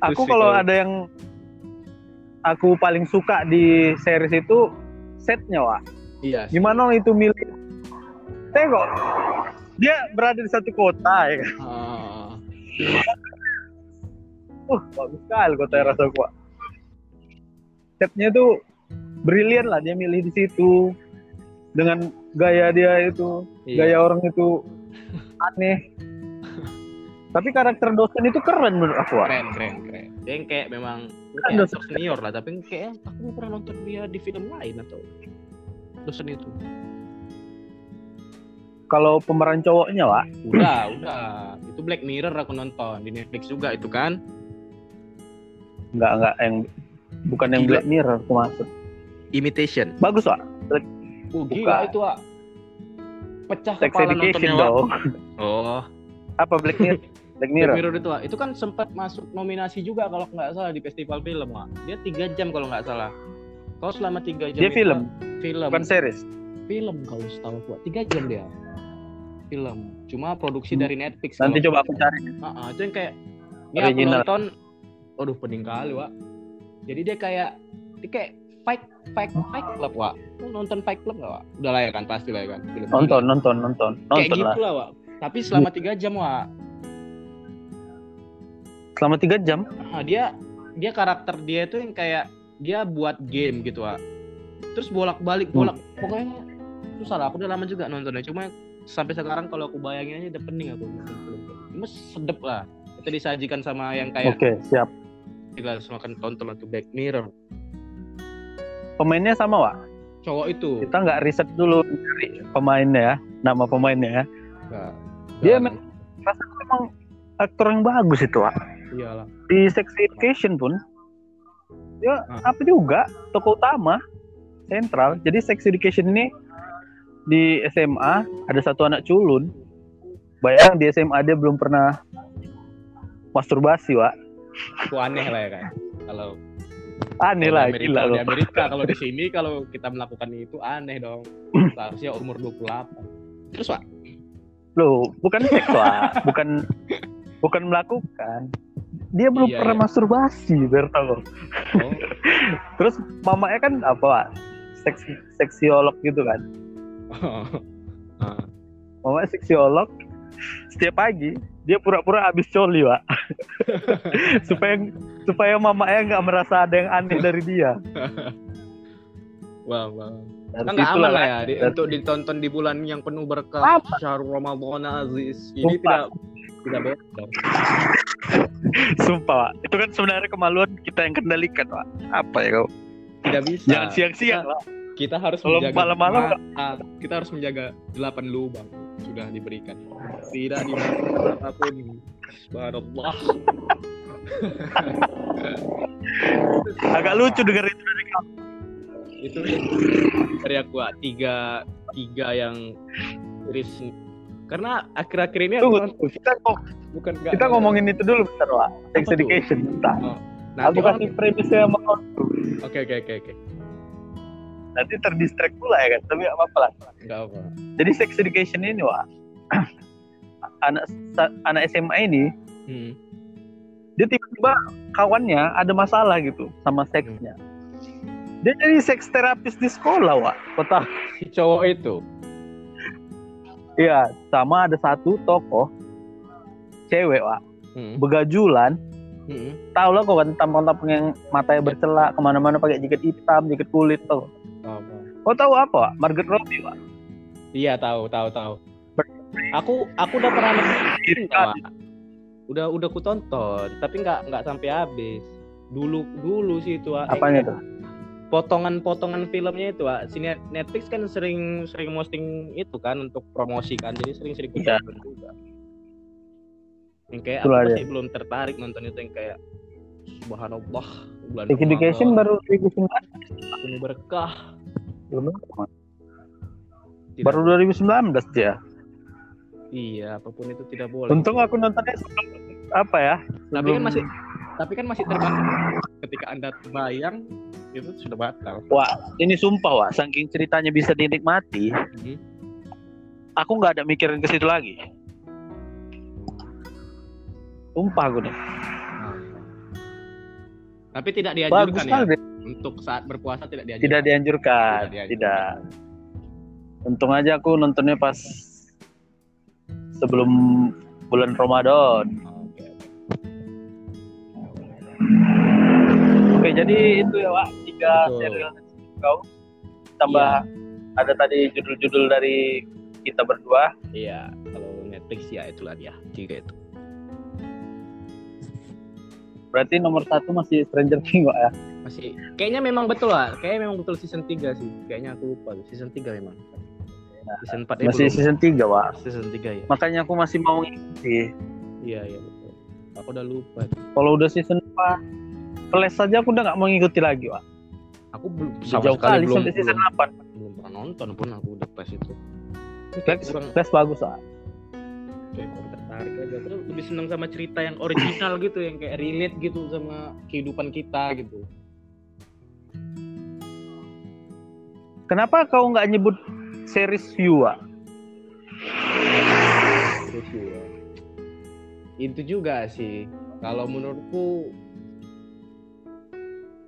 Aku kalau ada yang aku paling suka di series itu setnya, Wak. iya sih. Gimana itu milih? Tengok, dia berada di satu kota ya kan. Ah. Uh, bagus sekali kota yang rasa gua. Setnya itu brilian lah dia milih di situ dengan gaya dia itu, Iya. gaya orang itu aneh. Tapi karakter dosen itu keren menurut aku. Keren keren keren dia yang kayak memang dia Kan kayak dosen. senior lah tapi kayak aku pernah nonton dia di film lain atau dosen itu Kalau pemeran cowoknya, Wak, udah udah itu Black Mirror aku nonton di Netflix juga itu kan nggak nggak yang bukan yang Gila. Black Mirror aku maksud. Imitation Bagus, Wak. oh Bukan. gila itu ah pecah Sex kepala Education nontonnya dong. oh Apa Black Mirror? Black Black Mirror. Mirror itu itu kan sempat masuk nominasi juga kalau nggak salah di festival film ah dia tiga jam kalau nggak salah. Kalau selama tiga jam Dia itu, film? film. Bukan series. film kalau setahu gua tiga jam dia. Film. Cuma produksi Hmm. dari Netflix Nanti coba aku cari. Ah, ah, itu yang kayak ini aku nonton aduh pening kali Wak. Jadi dia kayak dia kayak fight fight fight club Wak. Lu nonton fight club gak Wak? Udah lah ya kan pasti lah ya kan film. Nonton, nonton, nonton, kayak nonton gitu lah. lah Wak. Tapi selama tiga jam Wak Selama tiga jam. Ah, dia dia karakter dia itu yang kayak dia buat game gitu Wak terus bolak balik bolak pokoknya susah lah aku udah lama juga nontonnya cuma sampai sekarang kalau aku bayangin aja udah pening aku cuma sedep lah itu disajikan sama yang kayak Oke, siap. kita semua akan tonton untuk Black Mirror Pemainnya sama, Wak. cowok itu Kita nggak riset dulu dari pemainnya ya, nama pemainnya ya. Dia memang memang aktor yang bagus itu, Wak. Iyalah Di Sex Education pun ya Ah. apa juga tokoh utama sentral. Jadi Sex Education ini di SMA ada satu anak culun. Bayang di SMA dia belum pernah masturbasi, Wak. itu aneh lah ya kan kalau Aneh kalau lah, Amerika, gila kalau di. Amerika kalau di sini kalau kita melakukan itu aneh dong seharusnya umur 28 terus pak Loh, bukan seks, Wak. Bukan bukan melakukan. Dia belum Iya, pernah iya. masturbasi, biar tahu. oh, Terus mamanya kan apa, Wak? Seks seksiolog gitu kan. Ah, Mamanya seksiolog. Setiap pagi dia pura-pura habis coli, Wak. supaya supaya mamanya nggak merasa ada yang aneh dari dia. wow wow Dari kan nggak situlah, aman lah ya di- untuk ditonton di bulan yang penuh berkah? Syahrul Ramadan Aziz ini Sumpah. tidak tidak benar Sumpah, Wak. Itu kan sebenarnya kemaluan kita yang kendalikan, Wak. Apa ya kau? tidak bisa Jangan siang-siang, Wak. kita harus Kalau menjaga malam-malam kita harus menjaga delapan lubang sudah diberikan tidak dimasukkan apa pun subhanallah agak lucu denger itu dari kamu. itu dari aku tiga tiga yang series karena akhir-akhir ini aku Tunggu, nonton- tunggu. kita kok bukan nggak kita ngomongin itu dulu bentar, Wak. Sex education bentar. Oh, Aku nanti orang- kasih premisnya sama kau. oke oke oke oke Nanti terdistract pula ya kan, tapi apa-apa lah. nggak apa Jadi sex education ini, Wak. anak anak SMA ini hmm. dia tiba-tiba kawannya ada masalah gitu sama seksnya. Dia jadi seks terapis di sekolah, Wak. Kota. si cowok itu Iya, sama ada satu tokoh cewek, Wak. hmm. Begajulan. Hmm. Tahu lah kok kan tampang-tampang yang matanya bercelak ke mana-mana pakai jaket hitam, jaket kulit tuh. Apa? Kau tahu apa? Margaret Robbie, Wak. Iya tahu tahu tahu. Aku aku udah pernah nonton, udah udah ku tonton tapi nggak nggak sampai habis. Dulu dulu sih itu. Apanya tuh? Potongan-potongan filmnya itu Wak. Si Net- Netflix kan sering sering posting itu kan untuk promosi kan jadi sering-sering Iya. tonton juga. Yang kayak Itulah aku masih belum tertarik nonton itu yang kayak Subhanallah bulan education baru 2019. penuh berkah. Belum. Tidak- Baru 2019 dia. Iya, apa pun itu tidak boleh. Untung aku nontonnya sebelum apa ya? tapi kan masih tapi kan masih terbatas ketika anda terbayang itu sudah batal Wah, ini sumpah, Wak. Saking ceritanya bisa dinikmati, Mhm. aku nggak ada mikirin ke situ lagi. Sumpah aku nih. tapi tidak Bagus dianjurkan ya sekali. untuk saat berpuasa tidak dianjurkan Tidak dianjurkan. Tidak Tidak. dianjurkan. Untung aja aku nontonnya pas sebelum bulan Ramadan. Oke, oke. Jadi itu ya, Wak. Tiga Betul. serial kau tambah ada tadi judul-judul dari kita berdua. iya kalau Netflix ya itulah dia tiga itu. Berarti nomor satu masih Stranger Things, Wak ya. masih. Kayaknya memang betul lah kayaknya memang betul season 3 sih. Kayaknya aku lupa season 3 memang. Season 4 Masih season 3, Wak. season 3 ya. Makanya aku masih mau ngikuti. iya iya betul. Aku udah lupa. Kalau udah season 4, Flash saja aku udah nggak mau ngikuti lagi, Wak. Aku belum Jauh kali sampai season belum, 8. belum pernah nonton pun aku udah pas itu. Flash, kurang Flash bagus, Wak. kayak tertarik aja. Terus lebih seneng sama cerita yang original gitu yang kayak relate gitu sama kehidupan kita gitu. Kenapa kau nggak nyebut series view, review ya. Itu juga sih. Kalau menurutku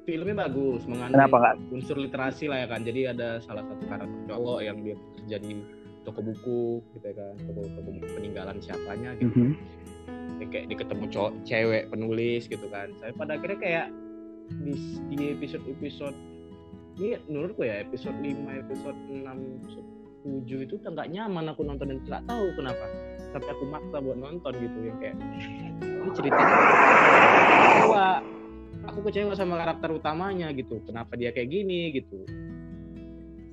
filmnya bagus mengandung Kenapa unsur literasi lah ya kan jadi ada salah satu karakter cowok yang dia jadi toko buku gitu ya kan toko toko buku peninggalan siapanya gitu. Mhm. Dia kayak di ketemu cowok cewek penulis gitu kan. Saya pada akhirnya kayak di, di episode episode ini menurutku ya episode 5 episode 6 episode 7 itu nggak nyaman aku nonton dan nggak tahu kenapa. Sampai aku maksa buat nonton gitu yang kayak ini ceritanya aku kecewa sama karakter utamanya gitu kenapa dia kayak gini gitu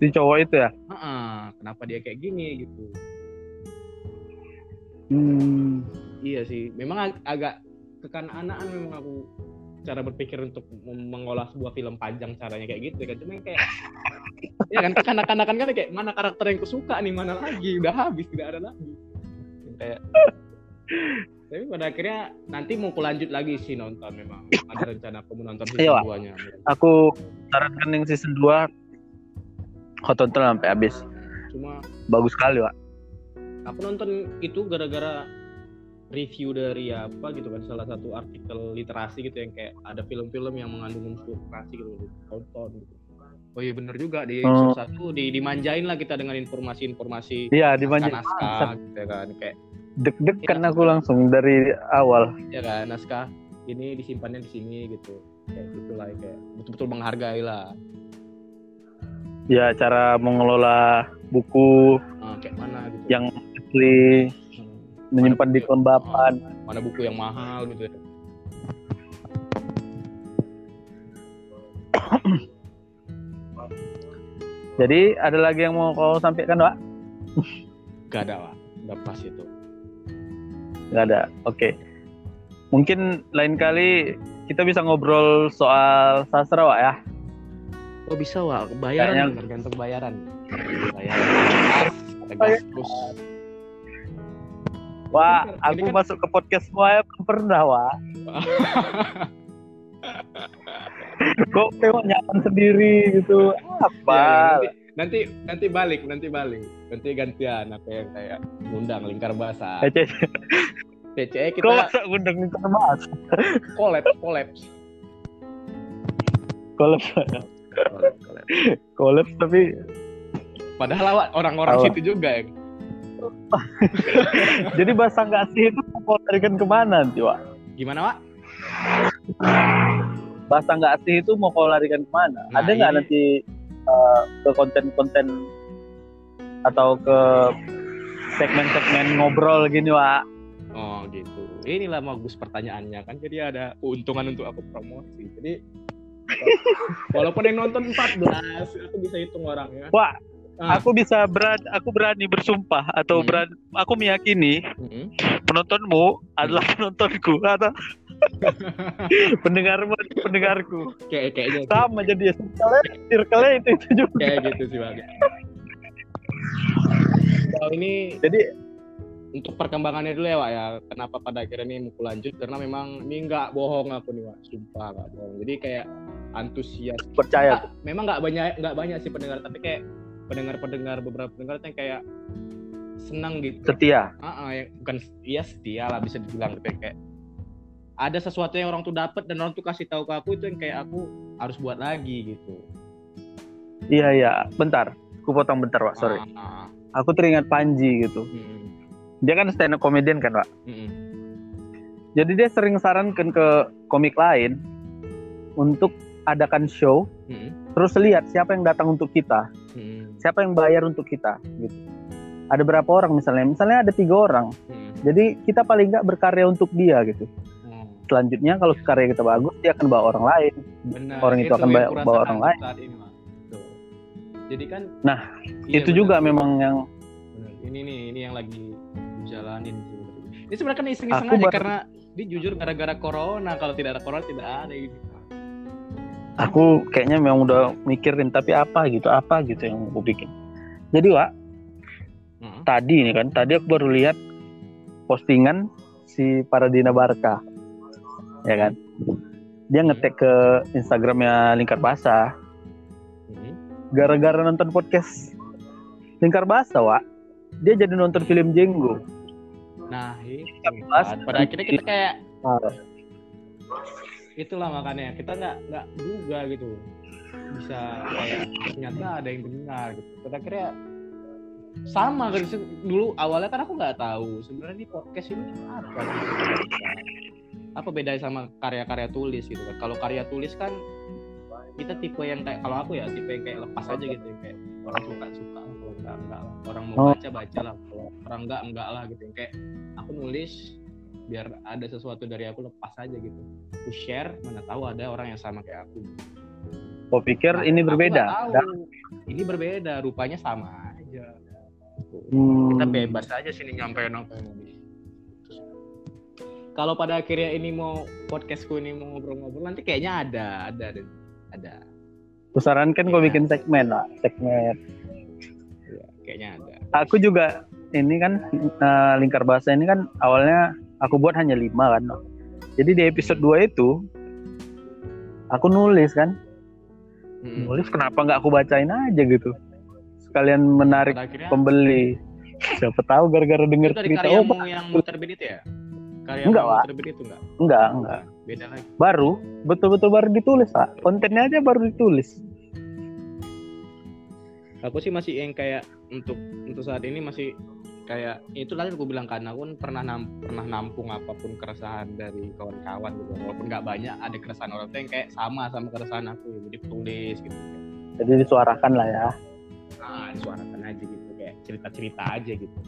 Si cowok itu ya? Heeh, kenapa dia kayak gini gitu Hmm. Iya sih, memang ag- agak kekanak-kanakan memang aku cara berpikir untuk mengolah sebuah film panjang caranya kayak gitu kan. Cuma kayak ya kan kekanak-kanakan kan kayak mana karakter yang kusuka nih, mana lagi, udah habis tidak ada lagi. Kayak tapi pada akhirnya nanti mau aku lanjut lagi sih nonton memang ada rencana aku mau nonton Ayo, season Wak. 2 nya Aku sarankan yang season 2 kau tonton sampai habis. cuma Bagus sekali, Wak. aku nonton itu gara-gara review dari apa gitu kan salah satu artikel literasi gitu yang kayak ada film-film yang mengandung unsur literasi gitu tonton gitu. Oh iya bener juga di Oh. episode satu di, dimanjain lah kita dengan informasi-informasi Iya, dimanja. naskah gitu ya kan kayak Deg-degan aku langsung dari awal. ya kan naskah ini disimpannya di sini gitu kayak gitulah kayak betul-betul menghargai lah Ya, cara mengelola buku Ah, kayak mana gitu yang asli, Hmm, menyimpan di buku- kelembapan. mana buku yang mahal gitu ya Jadi ada lagi yang mau kau sampaikan, Wak? Gak ada, Wak. Udah pas itu. Gak ada. Oke. Mungkin lain kali kita bisa ngobrol soal sastra, Wak ya. Oh bisa, Wak. Bayaran Kayaknya- tergantung bayaran. Bayaran. Terus. Wah, aku kan- masuk ke podcast ya belum pernah, Wak. Kok tengok nyaman sendiri gitu. Apa? Ya, ya, nanti, nanti nanti balik, nanti balik. Nanti gantian apa yang kayak ngundang lingkar basah. Eh, Cek, TCE Kok kita masa undang minta mas? collab, collab. Collab, Collab, collab. collab tapi Padahal awak orang-orang Awak. situ juga ya. jadi bahasa nggak sih itu mau larikan ke mana nanti, Wak? Gimana, Wak? Bahasa nggak sih itu mau kau larikan ke mana? Nah, Ada nggak ini- nanti uh, ke konten-konten atau ke segmen-segmen ngobrol gini, Wak? Oh gitu. Inilah bagus pertanyaannya kan. Jadi ada keuntungan untuk aku promosi. Jadi walaupun yang nonton 14, aku bisa hitung orangnya. Wak, Ah. aku bisa berani, aku berani bersumpah atau Hmm. berani, aku meyakini Mm-mm. penontonmu adalah Hmm. penontonku atau pendengarmu adalah pendengarku Kayak kayaknya sih. sama jadi ya circle circle itu itu juga kayak gitu sih Bang. Kalau ini jadi untuk perkembangannya dulu ya Wak ya. Kenapa pada akhirnya ini mau lanjut karena memang ini nggak bohong aku nih Wak. Sumpah nggak bohong. Jadi kayak antusias. percaya Ah, memang nggak banyak nggak banyak sih pendengar tapi kayak pendengar-pendengar beberapa pendengar yang kayak senang gitu. setia Ah, ah, yang- bukan iya setia lah bisa dibilang tapi kayak ada sesuatu yang orang tuh dapat dan orang tuh kasih tahu ke aku itu yang kayak aku harus buat lagi gitu. iya iya. Bentar. Aku potong bentar pak sorry. Ah, ah, aku teringat Panji gitu. Mm, dia kan stand up comedian kan pak mm, mm. jadi dia sering sarankan ke komik lain untuk adakan show Mm, terus lihat siapa yang datang untuk kita mm, siapa yang bayar untuk kita gitu. Ada berapa orang misalnya? Misalnya ada tiga orang. Mm, jadi kita paling nggak berkarya untuk dia gitu. Selanjutnya kalau karya kita bagus dia akan bawa orang lain Benar. Orang itu akan bawa- bawa orang lain. saat ini. Jadi kan Nah, iya, itu juga memang yang Benar. Ini nih, ini yang lagi jalanin. Ini sebenarnya kan iseng-iseng Aku aja baru- karena dia jujur gara-gara corona. Kalau tidak ada corona tidak ada ini. aku kayaknya memang udah mikirin tapi apa gitu apa gitu yang aku bikin jadi Wak Heeh. tadi ini kan tadi aku baru lihat postingan si Paradina Barka ya kan dia ngetek ke Instagramnya Lingkar Basah Mhm. gara-gara nonton podcast Lingkar Basah Wak dia jadi nonton film Jenggo Nah, itu. Pada akhirnya kita kayak Ah. itulah makanya kita nggak nggak duga gitu bisa kayak ternyata ada yang dengar gitu. Pada akhirnya sama kan dulu awalnya kan aku nggak tahu sebenarnya di podcast ini apa sebenarnya. Apa bedanya sama karya-karya tulis gitu kan. Kalau karya tulis kan kita tipe yang kayak kalau aku ya tipe yang kayak lepas aja gitu yang kayak orang suka suka enggak enggak lah. Orang mau Oh. baca baca lah. Kalau orang enggak enggak lah gitu. Yang kayak aku nulis biar ada sesuatu dari aku lepas aja gitu. Aku share mana tahu ada orang yang sama kayak aku. Kau pikir Nah, ini berbeda. tahu. Ini berbeda rupanya sama aja. Hmm. kita bebas aja sini nyampein apa yang mau di- kalau pada akhirnya ini mau podcastku ini mau ngobrol-ngobrol nanti kayaknya ada ada ada. Ada Kusarankan kau bikin segmen lah segmen. Ya, kayaknya ada. Aku juga ini kan eh, lingkar bahasa ini kan awalnya aku buat hanya lima kan. Jadi di episode 2 itu aku nulis kan. Mm-mm. nulis kenapa nggak aku bacain aja gitu? Sekalian menarik akhirnya pembeli. Siapa tahu gara-gara denger cerita oh yang terbit itu ya karya Enggak, Wak. terbit itu enggak? Enggak enggak. Beda lagi. Baru betul-betul baru ditulis pak. Kontennya aja baru ditulis. Aku sih masih yang kayak untuk untuk saat ini masih kayak itu tadi aku bilang kan aku pernah nam, pernah nampung apa pun keresahan dari kawan-kawan gitu. Walaupun nggak banyak ada keresahan orang tuh yang kayak sama sama keresahan aku jadi tulis gitu. Jadi disuarakan lah ya. Ah disuarakan aja gitu kayak cerita-cerita aja gitu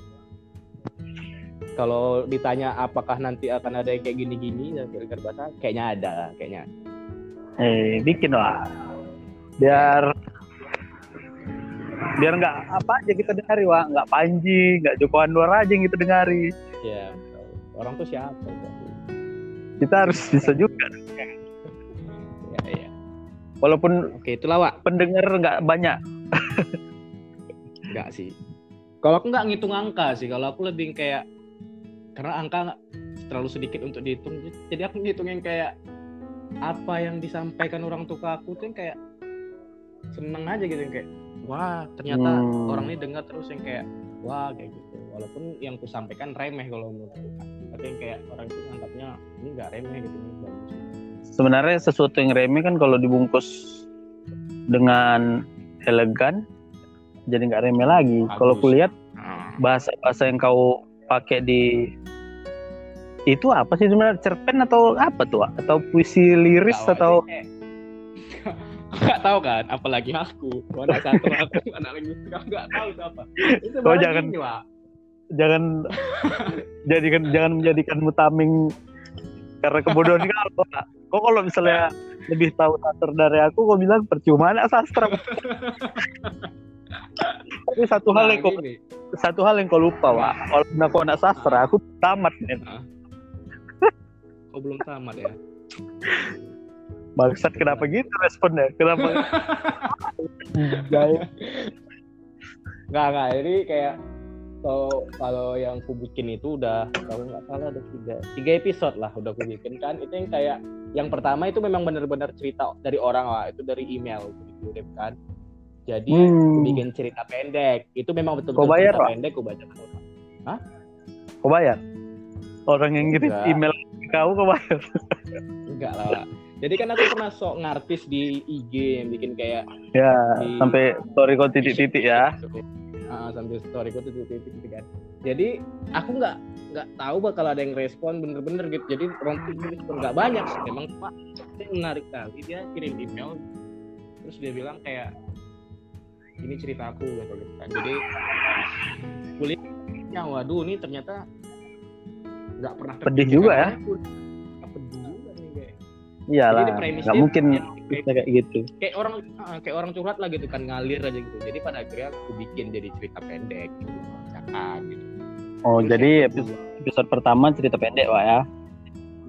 kalau ditanya apakah nanti akan ada yang kayak gini-gini dan kira bahasa kayaknya ada lah, kayaknya. Eh bikin lah. Biar biar nggak apa aja kita dengari wah nggak Panji nggak Joko Anwar aja yang kita dengari. Ya orang tuh siapa kita harus bisa juga. Ya ya walaupun oke itulah Wak. pendengar nggak banyak. Nggak sih. Kalau aku nggak ngitung angka sih. Kalau aku lebih kayak karena angka terlalu sedikit untuk dihitung. Jadi aku ngitungin kayak apa yang disampaikan orang tua aku tuh yang kayak seneng aja gitu yang kayak wah ternyata Hmm. orang ini dengar terus yang kayak wah kayak gitu. Walaupun yang ku sampaikan remeh kalau menurut aku. Tapi yang kayak orang itu nganggapnya ini nggak remeh gitu ini bagus. Sebenarnya sesuatu yang remeh kan kalau dibungkus dengan elegan jadi nggak remeh lagi. Kalau kulihat nah, bahasa-bahasa yang kau pakai di itu apa sih sebenarnya? Cerpen atau apa tuh? Atau puisi liris tahu atau aja kayak- nggak tahu kan apalagi aku. Anak satu aku anak aku nggak tahu itu apa. Itu Oh, jangan- gini, Wak. jangan jadikan jangan menjadikan mutaming karena kebodohan kau kau kalau misalnya lebih tahu sastra dari aku kau bilang percuma anak sastra. Tapi satu hal Nah, yang kau gini. Satu hal yang kau lupa Wak. kalau aku anak sastra aku tamat men kau belum tamat ya? Bangsat kenapa gitu responnya? Kenapa? Gaya. nggak nggak. Jadi kayak kalau kalau yang ku bikin itu udah kalau nggak salah ada tiga tiga episode lah udah ku bikin kan. Itu yang kayak yang pertama itu memang benar-benar cerita dari orang lah itu dari email dikirim kan jadi Hmm. bikin cerita pendek. Itu memang Kau betul-betul bayar, cerita Pak? pendek ku baca kau bayar? Orang yang ngirim email ke kau kau bayar? Enggak lah jadi kan aku pernah sok ngartis di IG yang bikin kayak ya Di- sampai story kau titik-titik ya. Ah, sambil story gue tuh titik gitu kan. Jadi aku nggak nggak tahu bakal ada yang respon bener-bener gitu. Jadi orang tuh respon nggak banyak. Sih memang yang menarik kali dia kirim email. Terus dia bilang kayak ini cerita aku gitu, gitu kan jadi kulitnya waduh ini ternyata nggak pernah Pedih juga ya. pedih juga nih kayak. Iyalah nggak mungkin bisa kayak gitu. kayak orang ah, kayak orang curhat lah gitu kan ngalir aja gitu. Jadi pada akhirnya aku bikin jadi cerita pendek gitu bacakan gitu. Oh Terus jadi episode, kedua- episode pertama cerita pendek Wak ya?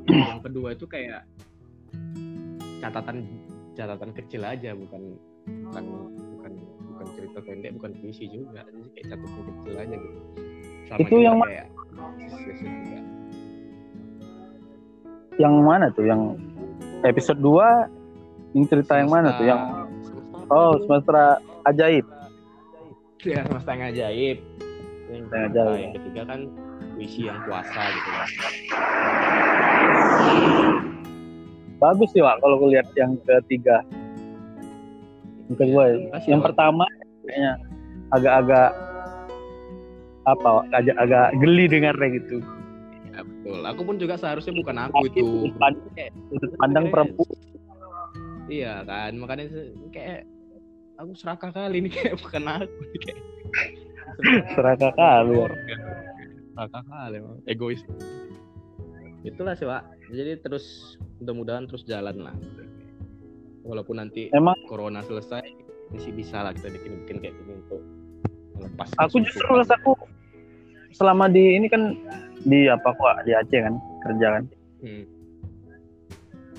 Yang kedua itu kayak catatan catatan kecil aja bukan bukan bukan bukan cerita pendek bukan puisi juga. Jadi kayak catatan kecil aja gitu. Sama Itu yang kayak yang mana tuh? Yang episode 2 yang cerita yang mana tuh? Yang Semesta- oh semester ajaib. Ya semesta yang ajaib. Yang, kedua- ajaib. yang ketiga kan puisi yang puasa gitu kan. Bagus sih Wak kalau kulihat yang ketiga yang kedua ya. Yang pertama kayaknya agak-agak apa Wak, agak agak geli dengarnya gitu. Ya, betul. Aku pun juga seharusnya bukan aku itu. Sudut pandang, sudut pandang perempuan. Iya kan makanya kayak aku serakah kali ini kayak bukan aku nih, kayak serakah kali ya. serakah kali emang. Egois. Itulah sih pak. Jadi terus mudah-mudahan terus jalan lah walaupun nanti emang corona selesai masih bisa lah kita bikin-bikin kayak gini untuk melepas aku justru rasaku selama di ini kan di apa kok di Aceh kan kerja kan. Hmm.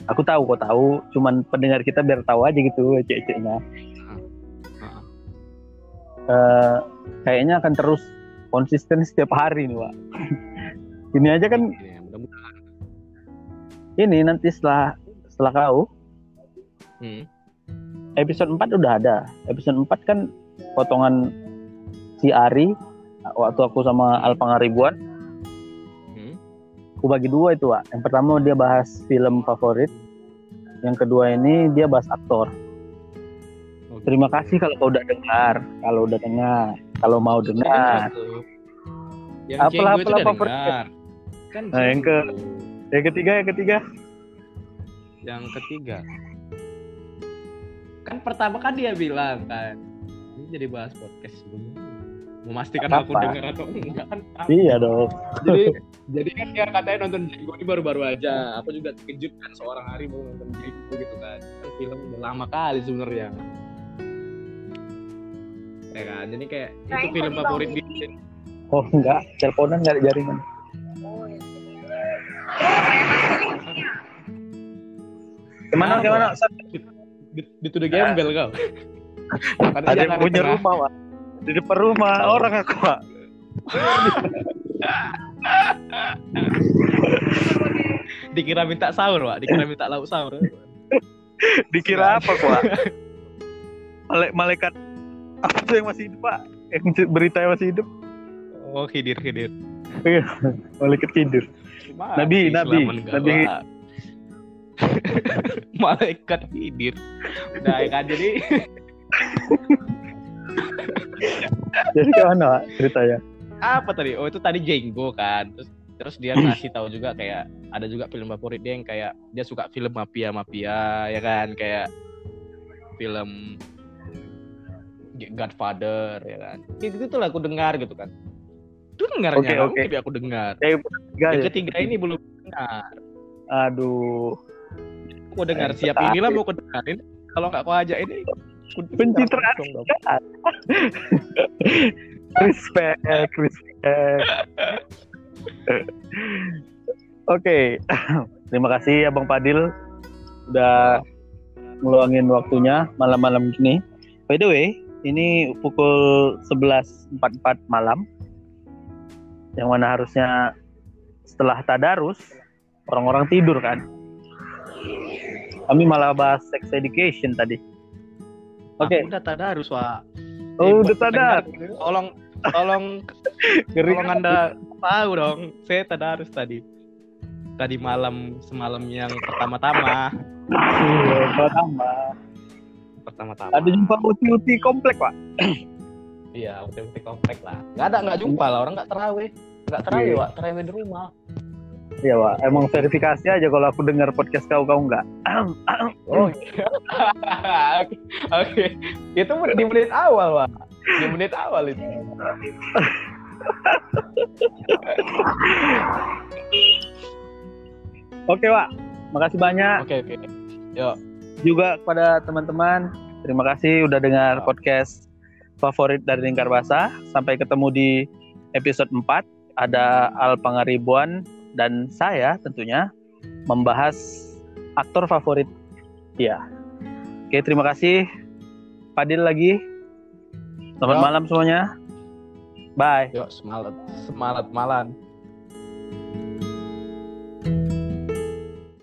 aku tahu kok tahu cuman pendengar kita biar tahu aja gitu cek-ceknya Ah. Eh, kayaknya akan terus konsisten setiap hari nih pak. Ini aja kan Ya, mudah-mudahan. Ini nanti setelah setelah kau hmm. episode 4 udah ada episode 4 kan potongan si Ari waktu aku sama Alpang Ribuan Hmm. aku bagi dua itu pak yang pertama dia bahas film favorit yang kedua ini dia bahas aktor Oh, terima gitu. kasih kalau kau udah dengar kalau udah dengar kalau mau dengar. Yang Apalah- apalah favorit. dengar. Kan Nah, yang Cenggu. yang ketiga yang ketiga yang ketiga kan pertama kan dia bilang kan ini jadi bahas podcast dulu memastikan Apa-apa. aku dengar atau enggak kan iya dong. Jadi jadi kan dia katanya nonton Django ini baru-baru aja. Aku juga terkejut kan seorang hari mau nonton Django gitu kan. Kan film udah lama kali sebenarnya. Ya kan? Jadi kayak itu film favorit dia. Oh enggak, teleponan enggak ada jaringan. Gimana Kenapa? gimana? Di, tuh gembel kau Ada yang punya tengah. rumah, Pak. Di depan rumah orang aku, Pak. dikira minta sahur pak dikira minta lauk sahur Dikira apa, Pak? Male- malaikat apa tuh yang masih hidup, Pak? Yang berita yang masih hidup? oh hidir hidir Iya, malaikat tidur. Nabi, Nabi, enggak, Nabi. Malaikat hidir. Udah ya kan? Jadi Jadi gimana, ceritanya? apa tadi? Oh itu tadi Jenggo kan. Terus terus dia ngasih tahu juga kayak ada juga film favorit dia yang kayak dia suka film mafia mafia ya kan? Kayak film Godfather ya kan? Itu tuh aku dengar gitu kan. Itu dengarnya okay, oke. tapi aku dengar. Tiga yang ya? ketiga ini belum dengar. Aduh. Aku dengar Eh, siap inilah mau aku dengerin kalau nggak aku ajak ini Pencitraan. respect, respect. Oke, terima kasih Abang Padil udah ngeluangin waktunya malam-malam gini. By the way, ini pukul 11.44 malam, yang mana harusnya setelah tadarus orang-orang tidur kan. Kami malah bahas sex education tadi. Oke, Aku udah tadarus pak oh, Eh, udah tadar. tolong tolong. Tolong anda tahu dong, saya tadarus tadi. Tadi malam semalam yang pertama-tama, Iya, pertama. pertama-tama. Ada jumpa uti-uti komplek, Pak. Iya, uti-uti komplek lah. Gak ada, nggak jumpa lah orang nggak terawih, nggak terawih, Iya. Wak. terawih di rumah. Iya, Pak. Emang verifikasi aja kalau aku dengar podcast kau kau enggak. Oh, iya. Oke, oke. Itu di menit awal, Wak. Di menit awal itu. Oke, Pak. Makasih banyak Oke, oke. Yuk, juga kepada teman-teman. Terima kasih udah dengar Ya. podcast favorit dari Lingkar Basah. Sampai ketemu di episode 4. Ada Al Pangaribuan dan saya tentunya membahas aktor favorit dia. Oke, terima kasih. Fadil lagi. Selamat Ya. malam semuanya. Bye. yuk, semalat, semalat malam.